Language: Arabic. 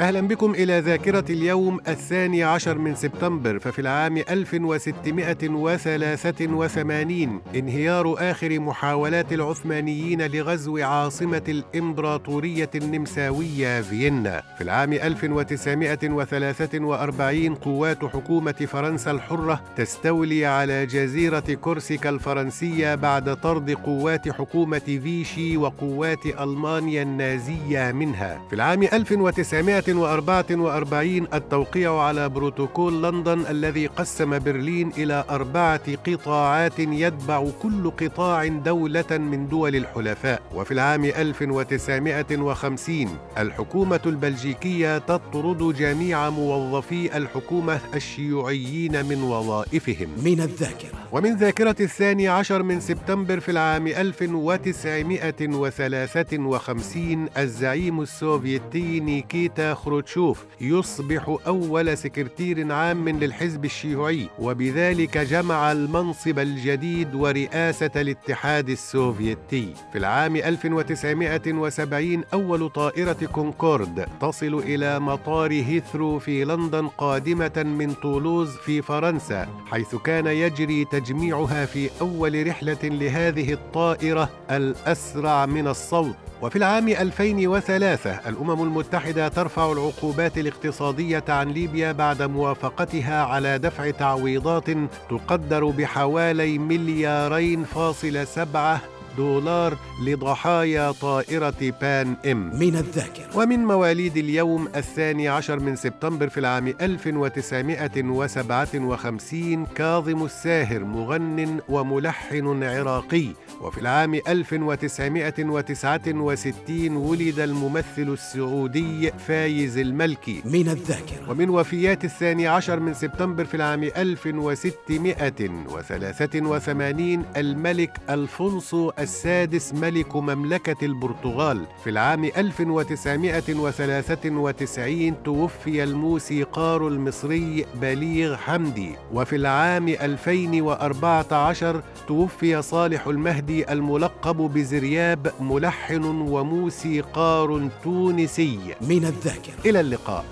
أهلا بكم إلى ذاكرة اليوم الثاني عشر من سبتمبر ففي العام 1683 انهيار آخر محاولات العثمانيين لغزو عاصمة الإمبراطورية النمساوية فيينا. في العام 1943 قوات حكومة فرنسا الحرة تستولي على جزيرة كورسيكا الفرنسية بعد طرد قوات حكومة فيشي وقوات ألمانيا النازية منها. في العام 1900 1944 التوقيع على بروتوكول لندن الذي قسم برلين إلى أربعة قطاعات يتبع كل قطاع دولة من دول الحلفاء. وفي العام 1950 الحكومة البلجيكية تطرد جميع موظفي الحكومة الشيوعيين من وظائفهم. من الذاكرة. ومن ذاكرة الثاني عشر من سبتمبر في العام 1953 الزعيم السوفيتي نيكيتا خروتشوف يصبح أول سكرتير عام للحزب الشيوعي وبذلك جمع المنصب الجديد ورئاسة الاتحاد السوفيتي. في العام 1970 أول طائرة كونكورد تصل إلى مطار هيثرو في لندن قادمة من طولوز في فرنسا حيث كان يجري تجميعها في أول رحلة لهذه الطائرة الأسرع من الصوت. وفي العام 2003 الأمم المتحدة ترفع العقوبات الاقتصادية عن ليبيا بعد موافقتها على دفع تعويضات تقدر بحوالي مليارين فاصل سبعة دولار لضحايا طائرة بان إم. من الذاكرة. ومن مواليد اليوم الثاني عشر من سبتمبر في العام 1957 كاظم الساهر مغن وملحن عراقي. وفي العام 1969 ولد الممثل السعودي فايز الملكي. من الذاكرة. ومن وفيات الثاني عشر من سبتمبر في العام 1683 الملك ألفونسو السادس ملك مملكة البرتغال. في العام 1993 توفي الموسيقار المصري بليغ حمدي. وفي العام 2014 توفي صالح المهدي الملقب بزرياب ملحن وموسيقار تونسي. من الذاكرة. إلى اللقاء.